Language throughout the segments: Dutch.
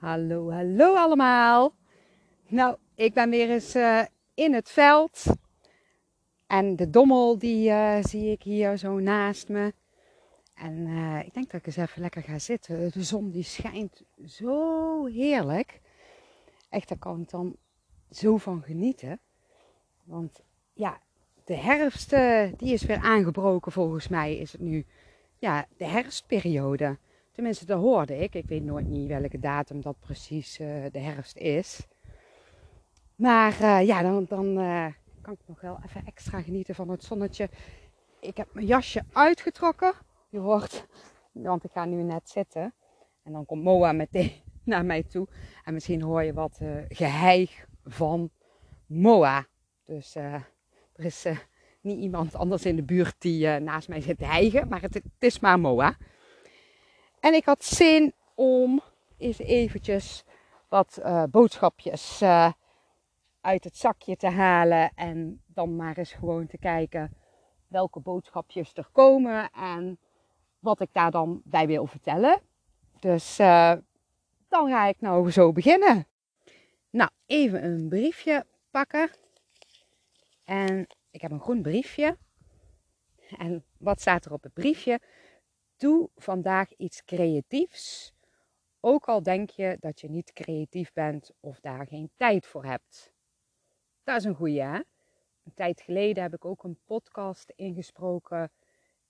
Hallo, hallo allemaal. Nou, ik ben weer eens uh, in het veld. En de dommel die uh, zie ik hier zo naast me. En uh, ik denk dat ik eens even lekker ga zitten. De zon die schijnt zo heerlijk. Echt, daar kan ik dan zo van genieten. Want ja, de herfst die is weer aangebroken volgens mij. Is het nu ja, de herfstperiode. Tenminste, dat hoorde ik. Ik weet nooit niet welke datum dat precies uh, de herfst is. Maar uh, ja, dan, dan uh, kan ik nog wel even extra genieten van het zonnetje. Ik heb mijn jasje uitgetrokken. Je hoort, want ik ga nu net zitten. En dan komt Moa meteen naar mij toe. En misschien hoor je wat geheig van Moa. Dus er is niet iemand anders in de buurt die naast mij zit te hijgen. Maar het is maar Moa. En ik had zin om eens eventjes wat uh, boodschapjes uh, uit het zakje te halen. En dan maar eens gewoon te kijken welke boodschapjes er komen en wat ik daar dan bij wil vertellen. Dus uh, dan ga ik nou zo beginnen. Nou, even een briefje pakken. En ik heb een groen briefje. En wat staat er op het briefje? Doe vandaag iets creatiefs. Ook al denk je dat je niet creatief bent of daar geen tijd voor hebt. Dat is een goeie, hè? Een tijd geleden heb ik ook een podcast ingesproken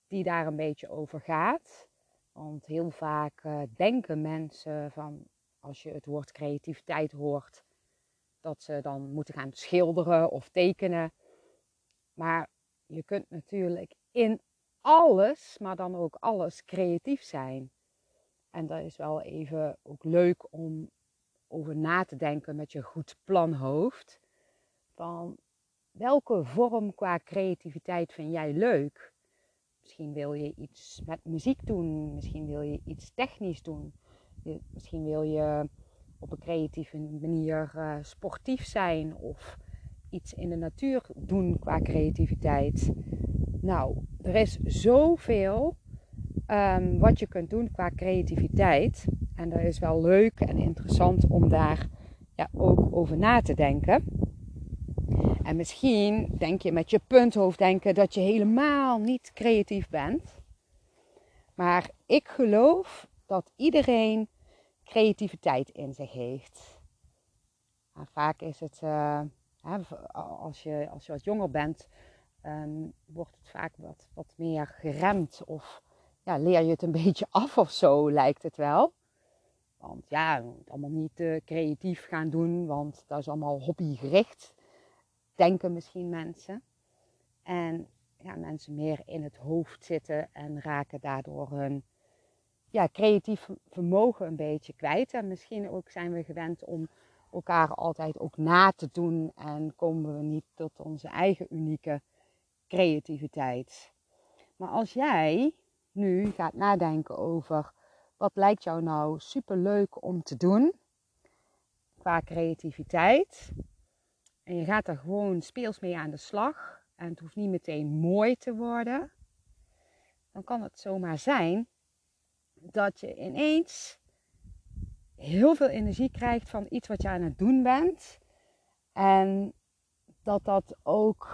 die daar een beetje over gaat. Want heel vaak uh, denken mensen van als je het woord creativiteit hoort, dat ze dan moeten gaan schilderen of tekenen. Maar je kunt natuurlijk in alles, maar dan ook alles creatief zijn. En dat is wel even ook leuk om over na te denken met je goed planhoofd. Van welke vorm qua creativiteit vind jij leuk? Misschien wil je iets met muziek doen, misschien wil je iets technisch doen, misschien wil je op een creatieve manier uh, sportief zijn of iets in de natuur doen qua creativiteit. Nou, er is zoveel um, wat je kunt doen qua creativiteit. En dat is wel leuk en interessant om daar ja, ook over na te denken. En misschien denk je met je punthoofd denken dat je helemaal niet creatief bent. Maar ik geloof dat iedereen creativiteit in zich heeft. Maar vaak is het, uh, als, je, als je wat jonger bent, um, wordt het vaak wat, wat meer geremd of ja, leer je het een beetje af of zo, lijkt het wel. Want ja, je moet allemaal niet uh, creatief gaan doen, want dat is allemaal hobbygericht, denken misschien mensen. En ja, mensen meer in het hoofd zitten en raken daardoor hun ja, creatief vermogen een beetje kwijt. En misschien ook zijn we gewend om elkaar altijd ook na te doen en komen we niet tot onze eigen unieke creativiteit. Maar als jij nu gaat nadenken over wat lijkt jou nou super leuk om te doen qua creativiteit. En je gaat er gewoon speels mee aan de slag. En het hoeft niet meteen mooi te worden. Dan kan het zomaar zijn dat je ineens heel veel energie krijgt van iets wat je aan het doen bent. En dat dat ook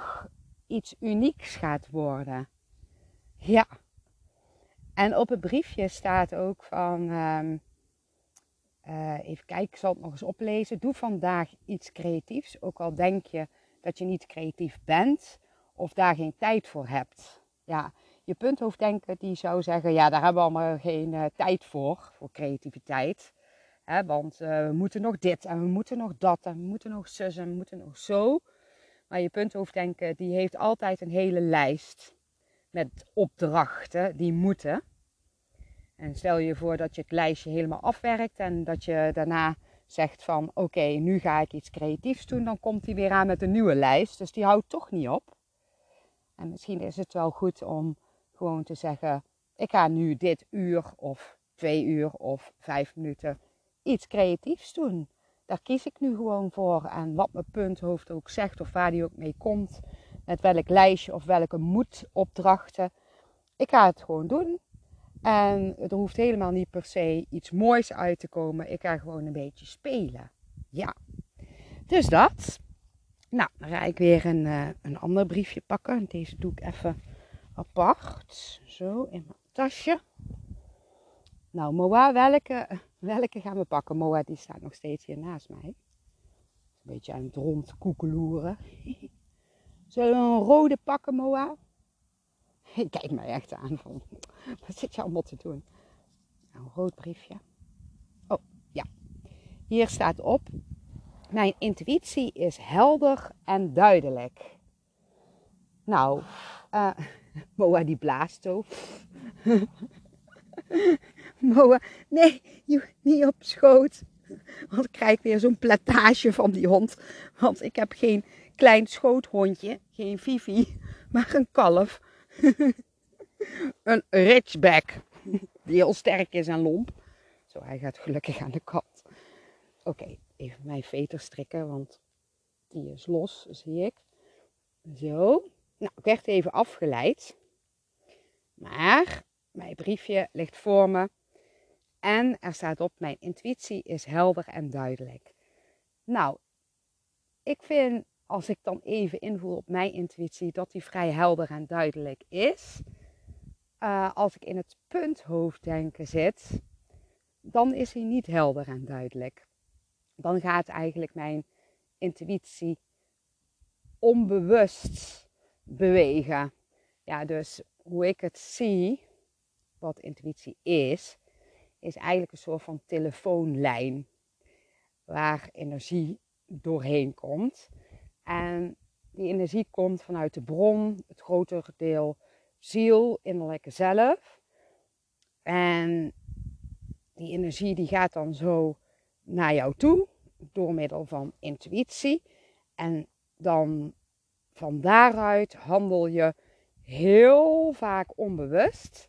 iets unieks gaat worden. Ja. En op het briefje staat ook van, um, uh, even kijken, ik zal het nog eens oplezen. Doe vandaag iets creatiefs, ook al denk je dat je niet creatief bent of daar geen tijd voor hebt. Ja, je punthoofddenken die zou zeggen, ja, daar hebben we allemaal geen uh, tijd voor, voor creativiteit. Hè, want uh, we moeten nog dit en we moeten nog dat en we moeten nog zus en we moeten nog zo. Maar je punthoofddenken die heeft altijd een hele lijst met opdrachten die moeten. En stel je voor dat je het lijstje helemaal afwerkt en dat je daarna zegt van oké, nu ga ik iets creatiefs doen, dan komt hij weer aan met een nieuwe lijst. Dus die houdt toch niet op. En misschien is het wel goed om gewoon te zeggen, ik ga nu dit uur of twee uur of vijf minuten iets creatiefs doen daar kies ik nu gewoon voor. En wat mijn punthoofd ook zegt of waar die ook mee komt. Met welk lijstje of welke moedopdrachten. Ik ga het gewoon doen. En er hoeft helemaal niet per se iets moois uit te komen. Ik ga gewoon een beetje spelen. Ja. Dus dat. Nou, dan ga ik weer een, uh, een ander briefje pakken. Deze doe ik even apart. Zo, in mijn tasje. Nou, Moa, welke, welke gaan we pakken? Moa, die staat nog steeds hier naast mij. Een beetje aan het rondkoekeloeren. Zullen we een rode pakken, Moa? Kijk mij echt aan van, wat zit je allemaal te doen? Nou, een rood briefje. Oh, ja. Hier staat op, mijn intuïtie is helder en duidelijk. Nou, uh, Moa die blaast zo. Moa, nee, niet op schoot. Want ik krijg weer zo'n platage van die hond. Want ik heb geen klein schoothondje, geen Vivi, maar een kalf. een ridgeback, die heel sterk is en lomp. Zo, hij gaat gelukkig aan de kant. Oké, even mijn veter strikken, want die is los, zie ik. Zo. Nou, ik werd even afgeleid. Maar mijn briefje ligt voor me. En er staat op: Mijn intuïtie is helder en duidelijk. Nou, ik vind als ik dan even invoel op mijn intuïtie, dat die vrij helder en duidelijk is. Uh, als ik in het punthoofddenken zit, dan is hij niet helder en duidelijk. Dan gaat eigenlijk mijn intuïtie onbewust bewegen. Ja, dus hoe ik het zie, wat intuïtie is, is eigenlijk een soort van telefoonlijn waar energie doorheen komt. En die energie komt vanuit de bron, het grotere deel ziel, innerlijke zelf. En die energie die gaat dan zo naar jou toe door middel van intuïtie. En dan van daaruit handel je heel vaak onbewust.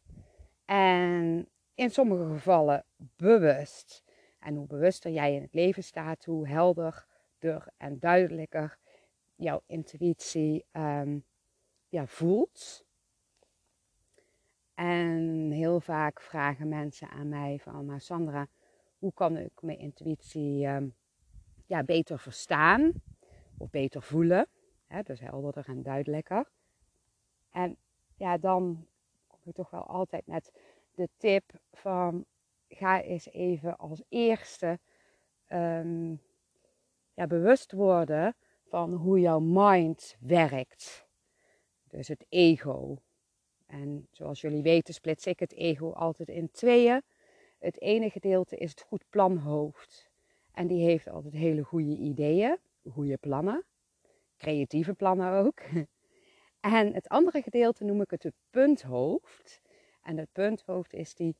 En in sommige gevallen bewust. En hoe bewuster jij in het leven staat, hoe helderder en duidelijker jouw intuïtie um, ja, voelt. En heel vaak vragen mensen aan mij van, maar Sandra, hoe kan ik mijn intuïtie um, ja, beter verstaan of beter voelen? Dus helderder en duidelijker. En ja, dan kom ik toch wel altijd met de tip van ga eens even als eerste um, ja, bewust worden van hoe jouw mind werkt. Dus het ego. En zoals jullie weten splits ik het ego altijd in tweeën. Het ene gedeelte is het goed planhoofd. En die heeft altijd hele goede ideeën, goede plannen. Creatieve plannen ook. En het andere gedeelte noem ik het het punthoofd. En het punthoofd is die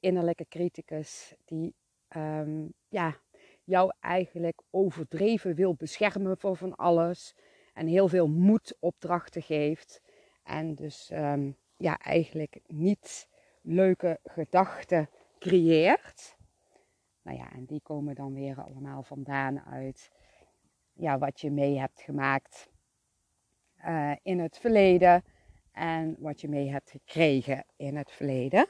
innerlijke criticus die um, ja, jou eigenlijk overdreven wil beschermen voor van alles. En heel veel moedopdrachten geeft. En dus um, ja, eigenlijk niet leuke gedachten creëert. Nou ja, en die komen dan weer allemaal vandaan uit ja, wat je mee hebt gemaakt uh, in het verleden. En wat je mee hebt gekregen in het verleden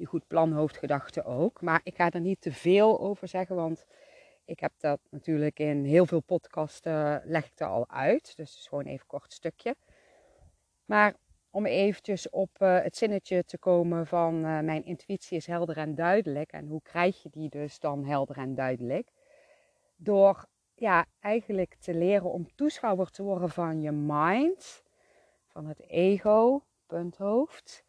je goed plan, hoofdgedachten ook. Maar ik ga er niet te veel over zeggen, want ik heb dat natuurlijk in heel veel podcasten leg ik er al uit. Dus is gewoon even een kort stukje. Maar om eventjes op uh, het zinnetje te komen van uh, mijn intuïtie is helder en duidelijk. En hoe krijg je die dus dan helder en duidelijk? Door ja, eigenlijk te leren om toeschouwer te worden van je mind, van het ego, punthoofd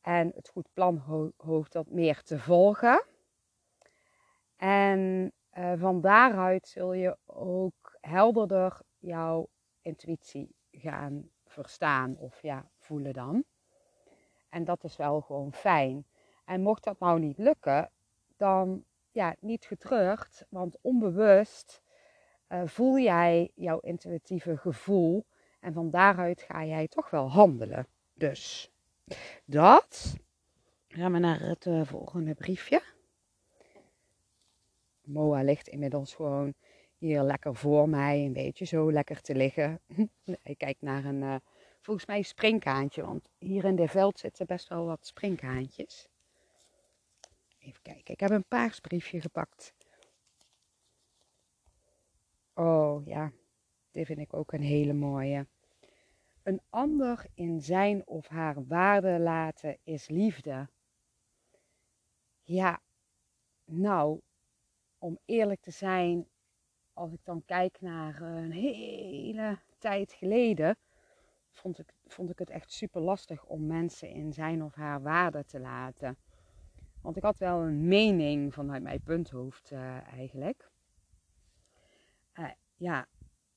en het goed planhoofd dat meer te volgen. En uh, van daaruit zul je ook helderder jouw intuïtie gaan verstaan of ja, voelen dan. En dat is wel gewoon fijn. En mocht dat nou niet lukken, dan ja, niet getreurd, want onbewust uh, voel jij jouw intuïtieve gevoel en van daaruit ga jij toch wel handelen. Dus dat. Gaan we naar het uh, volgende briefje. Moa ligt inmiddels gewoon hier lekker voor mij, een beetje zo lekker te liggen. Ik kijk naar een uh, volgens mij springkaantje. Want hier in de veld zitten best wel wat springkaantjes. Even kijken, ik heb een paarsbriefje gepakt. Oh ja, dit vind ik ook een hele mooie. Een ander in zijn of haar waarde laten is liefde. Ja, nou, om eerlijk te zijn, als ik dan kijk naar een hele tijd geleden, vond ik, vond ik het echt super lastig om mensen in zijn of haar waarde te laten. Want ik had wel een mening vanuit mijn punthoofd uh, eigenlijk. Uh, ja,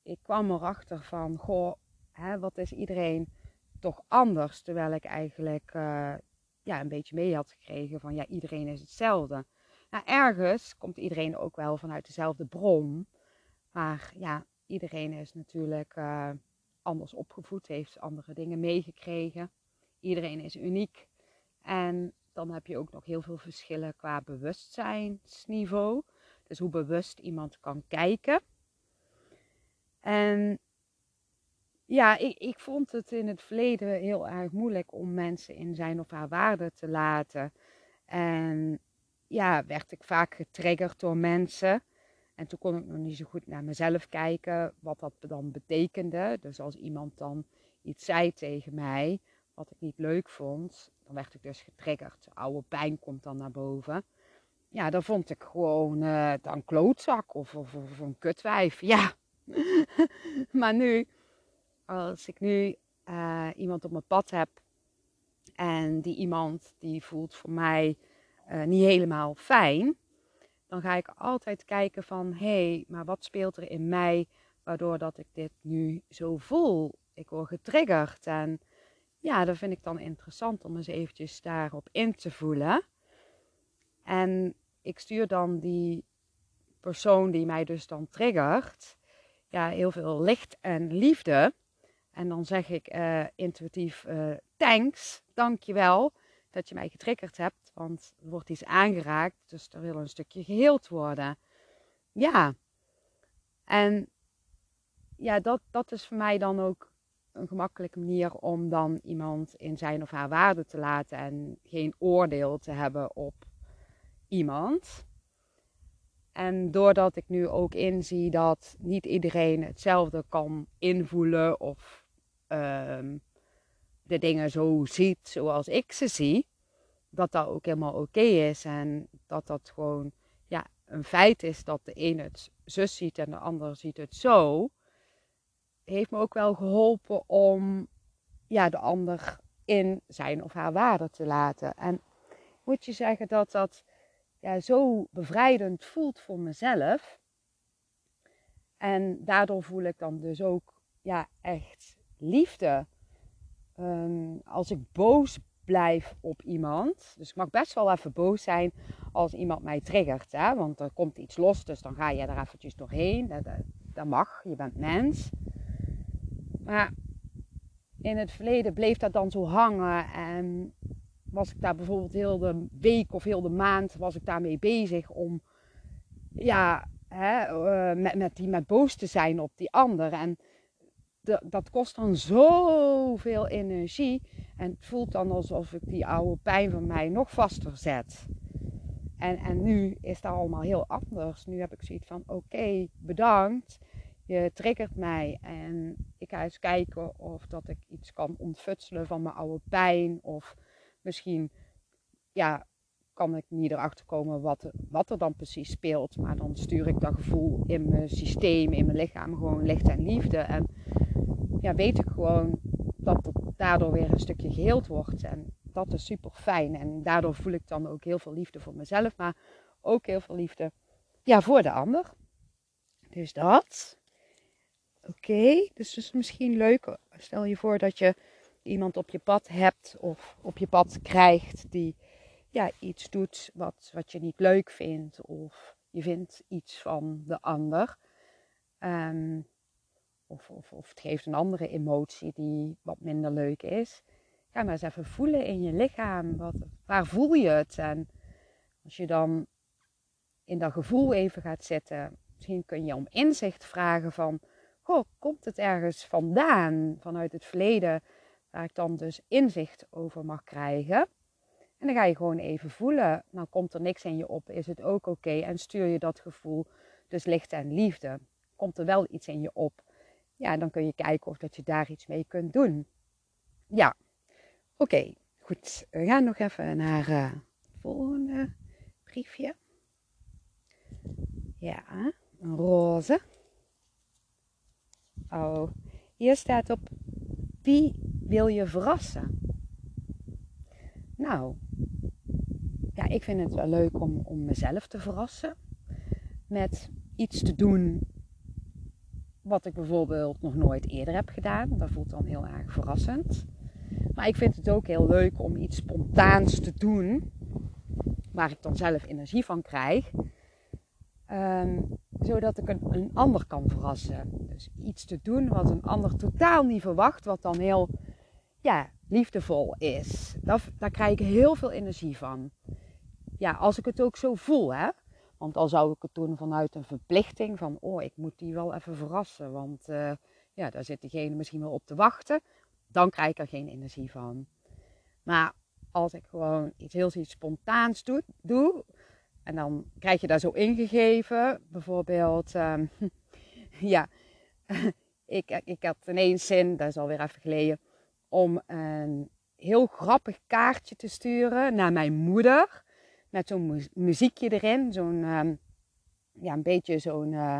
ik kwam erachter van, goh, hè, wat is iedereen toch anders? Terwijl ik eigenlijk uh, ja, een beetje mee had gekregen van, ja, iedereen is hetzelfde. Nou, ergens komt iedereen ook wel vanuit dezelfde bron. Maar ja, iedereen is natuurlijk uh, anders opgevoed, heeft andere dingen meegekregen. Iedereen is uniek. En dan heb je ook nog heel veel verschillen qua bewustzijnsniveau. Dus hoe bewust iemand kan kijken. En ja, ik, ik vond het in het verleden heel erg moeilijk om mensen in zijn of haar waarde te laten. En ja, werd ik vaak getriggerd door mensen. En toen kon ik nog niet zo goed naar mezelf kijken, wat dat dan betekende. Dus als iemand dan iets zei tegen mij, wat ik niet leuk vond, dan werd ik dus getriggerd. Oude pijn komt dan naar boven. Ja, dan vond ik gewoon uh, dan klootzak of, of, of, een kutwijf. Ja. maar nu, als ik nu uh, iemand op mijn pad heb en die iemand die voelt voor mij uh, niet helemaal fijn, dan ga ik altijd kijken van hé, hey, maar wat speelt er in mij waardoor dat ik dit nu zo voel? Ik word getriggerd en ja, dat vind ik dan interessant om eens eventjes daarop in te voelen. En ik stuur dan die persoon die mij dus dan triggert, ja, heel veel licht en liefde. En dan zeg ik uh, intuïtief uh, thanks, dankjewel dat je mij getriggerd hebt, want er wordt iets aangeraakt, dus er wil een stukje geheeld worden. Ja, en ja, dat, dat is voor mij dan ook een gemakkelijke manier om dan iemand in zijn of haar waarde te laten en geen oordeel te hebben op iemand. En doordat ik nu ook inzie dat niet iedereen hetzelfde kan invoelen of um, de dingen zo ziet zoals ik ze zie, dat dat ook helemaal oké is. En dat dat gewoon ja, een feit is dat de een het zus ziet en de ander ziet het zo. Heeft me ook wel geholpen om ja, de ander in zijn of haar waarde te laten. En moet je zeggen dat dat ja, zo bevrijdend voelt voor mezelf. En daardoor voel ik dan dus ook ja, echt liefde. Um, als ik boos blijf op iemand. Dus ik mag best wel even boos zijn als iemand mij triggert. Hè? Want er komt iets los, dus dan ga je er eventjes doorheen. Dat, dat, dat mag, je bent mens. Maar in het verleden bleef dat dan zo hangen. En was ik daar bijvoorbeeld heel de week of heel de maand was ik daarmee bezig om ja, hè, uh, met, met, die, met boos te zijn op die ander. En dat kost dan zoveel energie. En het voelt dan alsof ik die oude pijn van mij nog vaster zet. En, en nu is dat allemaal heel anders. Nu heb ik zoiets van: oké, bedankt. Je triggert mij. En ik ga eens kijken of dat ik iets kan ontfutselen van mijn oude pijn. Of misschien ja, kan ik niet erachter komen wat, wat er dan precies speelt. Maar dan stuur ik dat gevoel in mijn systeem, in mijn lichaam gewoon licht en liefde. En ja, weet ik gewoon dat het daardoor weer een stukje geheeld wordt. En dat is super fijn. En daardoor voel ik dan ook heel veel liefde voor mezelf, maar ook heel veel liefde ja, voor de ander. Dus dat. Oké, dus het is misschien leuk. Stel je voor dat je iemand op je pad hebt of op je pad krijgt die ja, iets doet wat, wat je niet leuk vindt. Of je vindt iets van de ander. Um, of, of, of het geeft een andere emotie die wat minder leuk is. Ga maar eens even voelen in je lichaam. Wat, waar voel je het? En als je dan in dat gevoel even gaat zitten, misschien kun je om inzicht vragen van, goh, komt het ergens vandaan, vanuit het verleden, waar ik dan dus inzicht over mag krijgen. En dan ga je gewoon even voelen. Nou komt er niks in je op, is het ook oké? En stuur je dat gevoel, dus licht en liefde. Komt er wel iets in je op? Ja, dan kun je kijken of dat je daar iets mee kunt doen. Ja, oké, goed. We gaan nog even naar uh, het volgende briefje. Ja, een roze. Oh, hier staat op: Wie wil je verrassen? Nou, ja, ik vind het wel leuk om, om mezelf te verrassen. Met iets te doen wat ik bijvoorbeeld nog nooit eerder heb gedaan. Dat voelt dan heel erg verrassend. Maar ik vind het ook heel leuk om iets spontaans te doen. Waar ik dan zelf energie van krijg. Ehm, zodat ik een, een, ander kan verrassen. Dus iets te doen wat een ander totaal niet verwacht. Wat dan heel ja, liefdevol is. Daar, daar krijg ik heel veel energie van. Ja, als ik het ook zo voel, hè. Want al zou ik het doen vanuit een verplichting van, oh, ik moet die wel even verrassen. Want uh, ja, daar zit diegene misschien wel op te wachten. Dan krijg ik er geen energie van. Maar als ik gewoon iets heel iets spontaans doe, doe en dan krijg je daar zo ingegeven. Bijvoorbeeld, um, ja, ik, ik had ineens zin, dat is alweer even geleden, om een heel grappig kaartje te sturen naar mijn moeder. Met zo'n muziekje erin. Zo'n, um, ja, een beetje zo'n uh,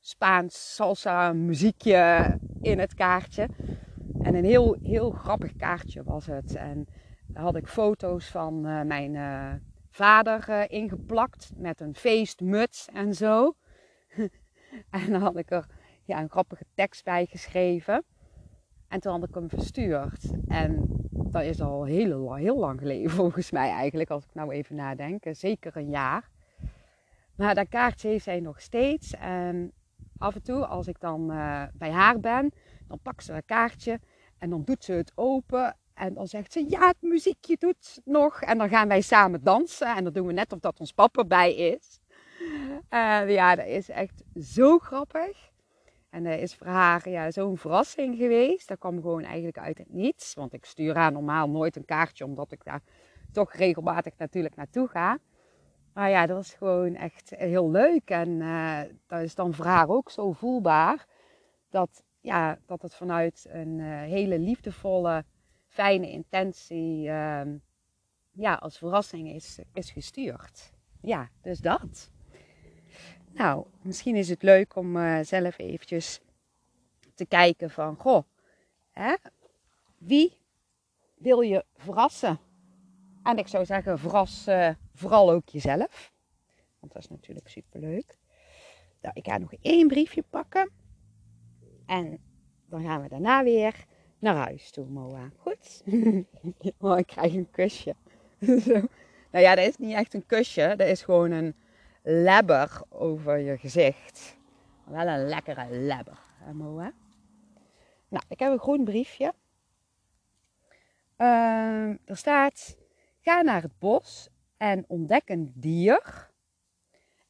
Spaans salsa muziekje in het kaartje. En een heel, heel grappig kaartje was het. En daar had ik foto's van uh, mijn uh, vader ingeplakt met een feestmuts en zo. en dan had ik er ja, een grappige tekst bij geschreven. En toen had ik hem verstuurd. En dat is al heel, heel lang geleden volgens mij eigenlijk, als ik nou even nadenk. Zeker een jaar. Maar dat kaartje heeft zij nog steeds. En af en toe, als ik dan uh, bij haar ben, dan pakt ze dat kaartje en dan doet ze het open. En dan zegt ze, ja, het muziekje doet nog. En dan gaan wij samen dansen. En dan doen we net of dat ons papa bij is. Uh, ja, dat is echt zo grappig. En dat is voor haar ja, zo'n verrassing geweest. Dat kwam gewoon eigenlijk uit het niets. Want ik stuur haar normaal nooit een kaartje, omdat ik daar toch regelmatig natuurlijk naartoe ga. Maar ja, dat was gewoon echt heel leuk. En uh, dat is dan voor haar ook zo voelbaar. Dat, ja, dat het vanuit een hele liefdevolle, fijne intentie uh, ja, als verrassing is, is gestuurd. Ja, dus dat. Nou, misschien is het leuk om uh, zelf eventjes te kijken van, goh, hè, wie wil je verrassen? En ik zou zeggen, verras uh, vooral ook jezelf. Want dat is natuurlijk superleuk. Nou, ik ga nog één briefje pakken. En dan gaan we daarna weer naar huis toe, Moa. Goed? oh, ik krijg een kusje. Nou ja, dat is niet echt een kusje. Dat is gewoon een lebber over je gezicht. Wel een lekkere lebber, hè? Nou, ik heb een groen briefje. Uh, er staat: Ga naar het bos en ontdek een dier.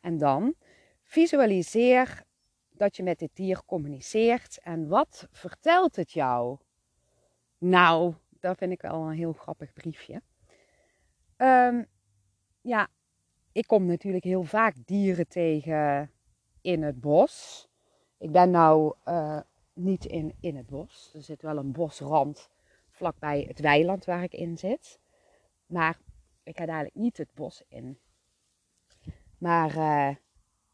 En dan visualiseer dat je met dit dier communiceert. En wat vertelt het jou? Nou, dat vind ik wel een heel grappig briefje. Um, ja, ik kom natuurlijk heel vaak dieren tegen in het bos. Ik ben nou uh, niet in, in het bos. Er zit wel een bosrand vlakbij het weiland waar ik in zit. Maar ik ga dadelijk niet het bos in. Maar uh,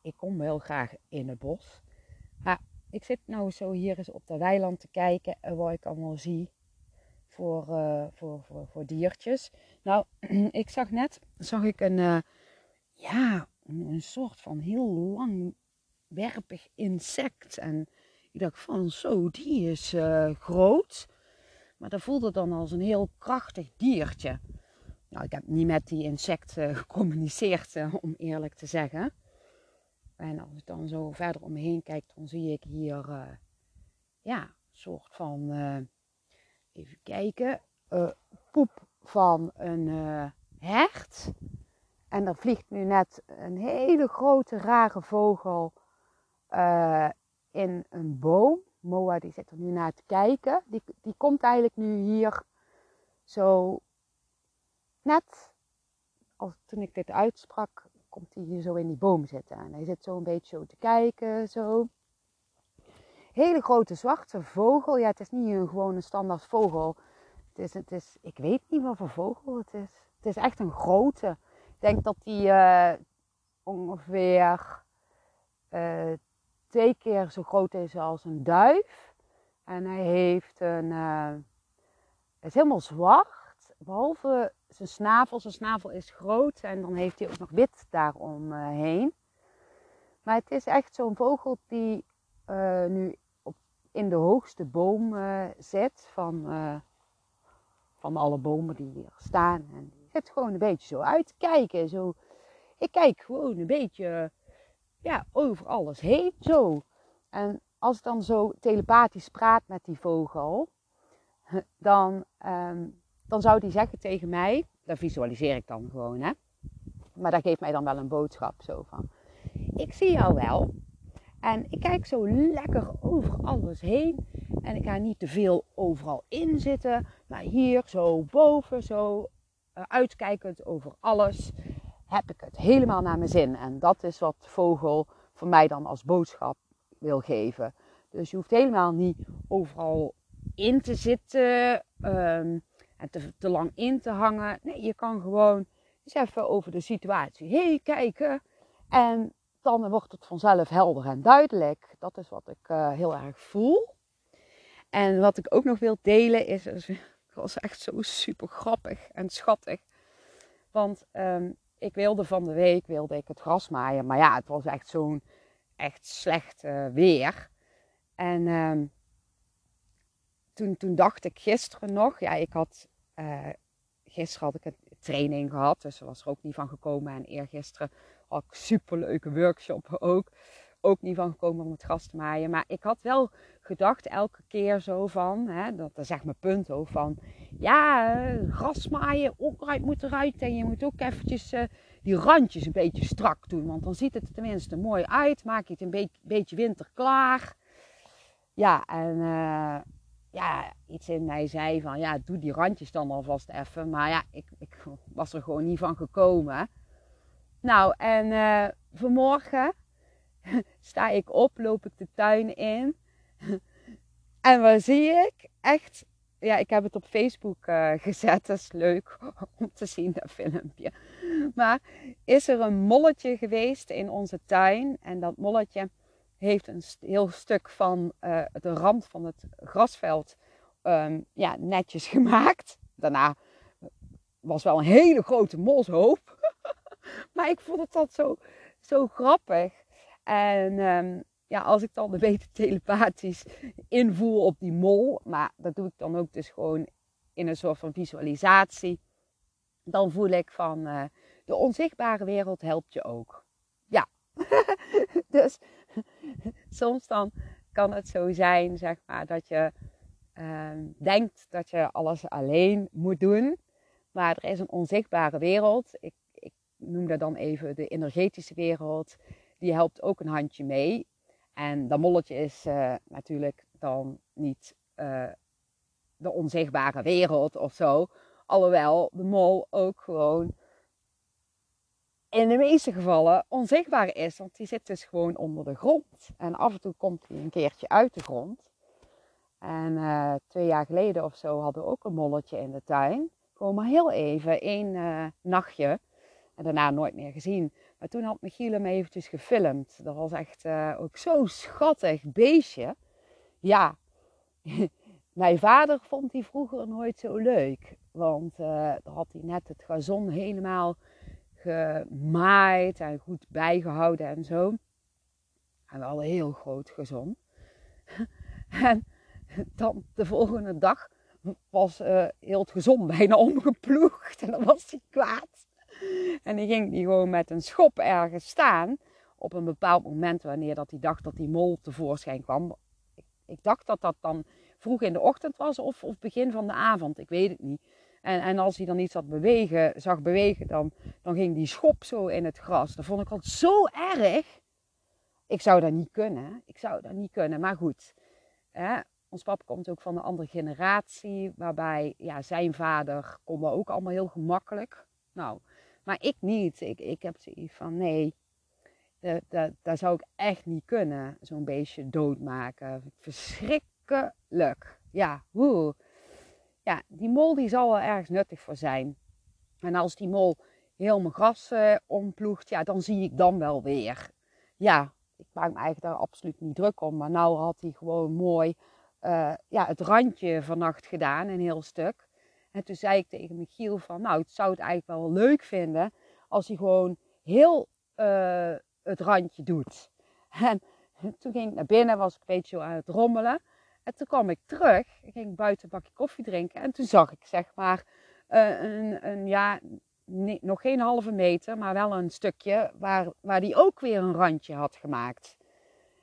ik kom wel graag in het bos. Maar ik zit nou zo hier eens op de weiland te kijken en wat ik allemaal zie voor, uh, voor, voor, voor diertjes. Nou, ik zag net, zag ik een, ja, een, soort van heel langwerpig insect. En ik dacht van zo, die is uh, groot. Maar dat voelde dan als een heel krachtig diertje. Nou, ik heb niet met die insecten gecommuniceerd, om eerlijk te zeggen. En als ik dan zo verder om me heen kijk, dan zie ik hier uh, ja, een soort van, uh, even kijken, uh, poep van een hert. En er vliegt nu net een hele grote rare vogel in een boom. Moa die zit er nu naar te kijken. Die, die komt eigenlijk nu hier zo net als toen ik dit uitsprak, komt hij hier zo in die boom zitten. En hij zit zo een beetje zo te kijken, zo. Hele grote zwarte vogel. Ja, het is niet een gewone standaard vogel. Het is, het is, ik weet niet wat voor vogel het is. Het is echt een grote. Denk dat die uh, ongeveer uh, twee keer zo groot is als een duif. En hij heeft een. Het is helemaal zwart. Behalve zijn snavel. Zijn snavel is groot en dan heeft hij ook nog wit daaromheen. Maar het is echt zo'n vogel die nu op, in de hoogste boom zit van, van alle bomen die hier staan. En zit gewoon een beetje zo uit te kijken. Zo, ik kijk gewoon een beetje ja, over alles heen. Zo. En als ik dan zo telepathisch praat met die vogel, dan um, dan zou die zeggen tegen mij, dat visualiseer ik dan gewoon, hè. Maar dat geeft mij dan wel een boodschap zo van, ik zie jou wel. En ik kijk zo lekker over alles heen. En ik ga niet te veel overal in zitten. Maar hier zo boven, zo uitkijkend over alles, heb ik het helemaal naar mijn zin. En dat is wat vogel voor mij dan als boodschap wil geven. Dus je hoeft helemaal niet overal in te zitten. Um, en te, te lang in te hangen. Nee, je kan gewoon eens even over de situatie heen kijken. En dan wordt het vanzelf helder en duidelijk. Dat is wat ik uh, heel erg voel. En wat ik ook nog wil delen is, was echt zo super grappig en schattig. Want um, ik wilde van de week wilde ik het gras maaien. Maar ja, het was echt zo'n echt slecht uh, weer. En um, toen, toen dacht ik gisteren nog, ja, ik had uh, gisteren had ik een training gehad, dus was er ook niet van gekomen. En eergisteren had ik superleuke workshop ook. Ook niet van gekomen om het gras te maaien. Maar ik had wel gedacht elke keer zo van, hè, dat is echt mijn punt ook, van ja, gras maaien, onkruid moet eruit. En je moet ook eventjes uh, die randjes een beetje strak doen. Want dan ziet het er tenminste mooi uit. Maak je het een beetje, winterklaar. Ja, en uh, ja, iets in mij zei van ja, doe die randjes dan alvast even. Maar ja, ik, ik was er gewoon niet van gekomen. Nou, en vanmorgen sta ik op, loop ik de tuin in. en wat zie ik? Echt, ja, ik heb het op Facebook uh, gezet. Dat is leuk om te zien, dat filmpje. Maar is er een molletje geweest in onze tuin. En dat molletje heeft een heel stuk van uh, de rand van het grasveld um, ja, netjes gemaakt. Daarna was wel een hele grote molshoop. maar ik vond het dat zo, zo grappig. En um, ja, als ik dan de beter telepathisch invoer op die mol, maar dat doe ik dan ook dus gewoon in een soort van visualisatie, dan voel ik van uh, de onzichtbare wereld helpt je ook. Ja, dus soms dan kan het zo zijn, zeg maar, dat je uh, denkt dat je alles alleen moet doen. Maar er is een onzichtbare wereld. Ik, ik noem dat dan even de energetische wereld. Die helpt ook een handje mee. En dat molletje is uh, natuurlijk dan niet uh, de onzichtbare wereld of zo. Alhoewel de mol ook gewoon in de meeste gevallen onzichtbaar is. Want die zit dus gewoon onder de grond. En af en toe komt hij een keertje uit de grond. En uh, twee jaar geleden of zo hadden we ook een molletje in de tuin. Gewoon maar heel even, één nachtje. En daarna nooit meer gezien. Maar toen had Michiel hem eventjes gefilmd. Dat was echt uh, ook zo'n schattig beestje. Ja, mijn vader vond die vroeger nooit zo leuk. Want dan had hij net het gazon helemaal gemaaid en goed bijgehouden en zo. En we hadden een heel groot gazon. en dan de volgende dag was uh, heel het gezond bijna omgeploegd. En dan was hij kwaad. En dan ging hij gewoon met een schop ergens staan. Op een bepaald moment wanneer dat hij dacht dat die mol tevoorschijn kwam. Ik, ik dacht dat dat dan vroeg in de ochtend was of, of begin van de avond. Ik weet het niet. En, en als hij dan iets had bewegen, zag bewegen, dan, dan ging die schop zo in het gras. Dat vond ik altijd zo erg. Ik zou dat niet kunnen. Ik zou dat niet kunnen. Maar goed, Hè, ons papa komt ook van een andere generatie, waarbij ja, zijn vader kon dat ook allemaal heel gemakkelijk. Nou, maar ik niet. Ik, ik heb zoiets van nee, dat, dat, zou ik echt niet kunnen, zo'n beestje doodmaken. Verschrikkelijk. Ja, woe. Ja, die mol die zal wel ergens nuttig voor zijn. En als die mol heel mijn gras uh, omploegt, ja, dan zie ik dan wel weer. Ja, ik maak me eigenlijk daar absoluut niet druk om. Maar nou had hij gewoon mooi uh, ja, het randje vannacht gedaan, een heel stuk. En toen zei ik tegen Michiel van, nou, het zou het eigenlijk wel leuk vinden als hij gewoon heel uh, het randje doet. En toen ging ik naar binnen, was ik een beetje aan het rommelen. En toen kwam ik terug, ging buiten een bakje koffie drinken. En toen zag ik zeg maar uh, een, een, ja, nog geen halve meter, maar wel een stukje waar, waar die ook weer een randje had gemaakt.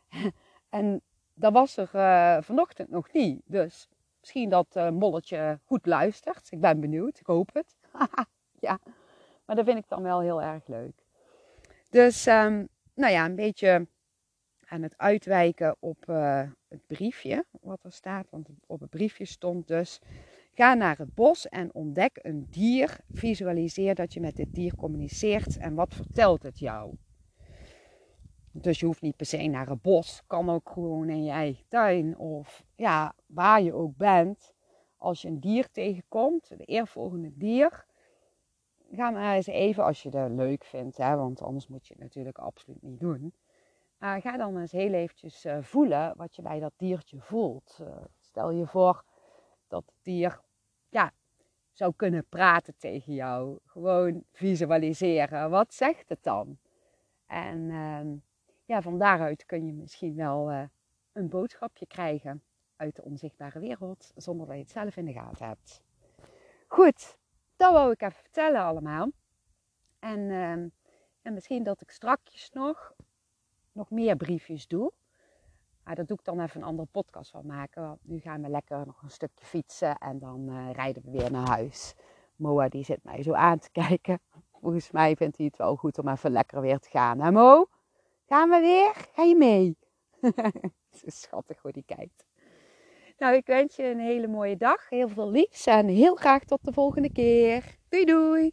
en dat was er uh, vanochtend nog niet. Dus misschien dat uh, molletje goed luistert. Ik ben benieuwd, ik hoop het. ja, maar dat vind ik dan wel heel erg leuk. Dus, um, nou ja, een beetje aan het uitwijken op uh, het briefje wat er staat. Want op het briefje stond dus: ga naar het bos en ontdek een dier. Visualiseer dat je met dit dier communiceert en wat vertelt het jou. Dus je hoeft niet per se naar het bos. Kan ook gewoon in je eigen tuin of ja, waar je ook bent. Als je een dier tegenkomt, de eervolgende dier, ga maar eens even, als je dat leuk vindt, hè, want anders moet je het natuurlijk absoluut niet doen. Uh, ga dan eens heel eventjes uh, voelen wat je bij dat diertje voelt. Uh, stel je voor dat het dier ja, zou kunnen praten tegen jou. Gewoon visualiseren. Wat zegt het dan? En ehm, ja, van daaruit kun je misschien wel een boodschapje krijgen uit de onzichtbare wereld, zonder dat je het zelf in de gaten hebt. Goed, dat wou ik even vertellen allemaal. En, uh, en misschien dat ik strakjes nog, nog meer briefjes doe. Maar daar doe ik dan even een andere podcast van maken. Want nu gaan we lekker nog een stukje fietsen en dan uh, rijden we weer naar huis. Moa die zit mij zo aan te kijken. Volgens mij vindt hij het wel goed om even lekker weer te gaan. Hè Mo? Gaan we weer? Ga je mee? Schattig hoe die kijkt. Nou, ik wens je een hele mooie dag. Heel veel liefs en heel graag tot de volgende keer. Doei doei!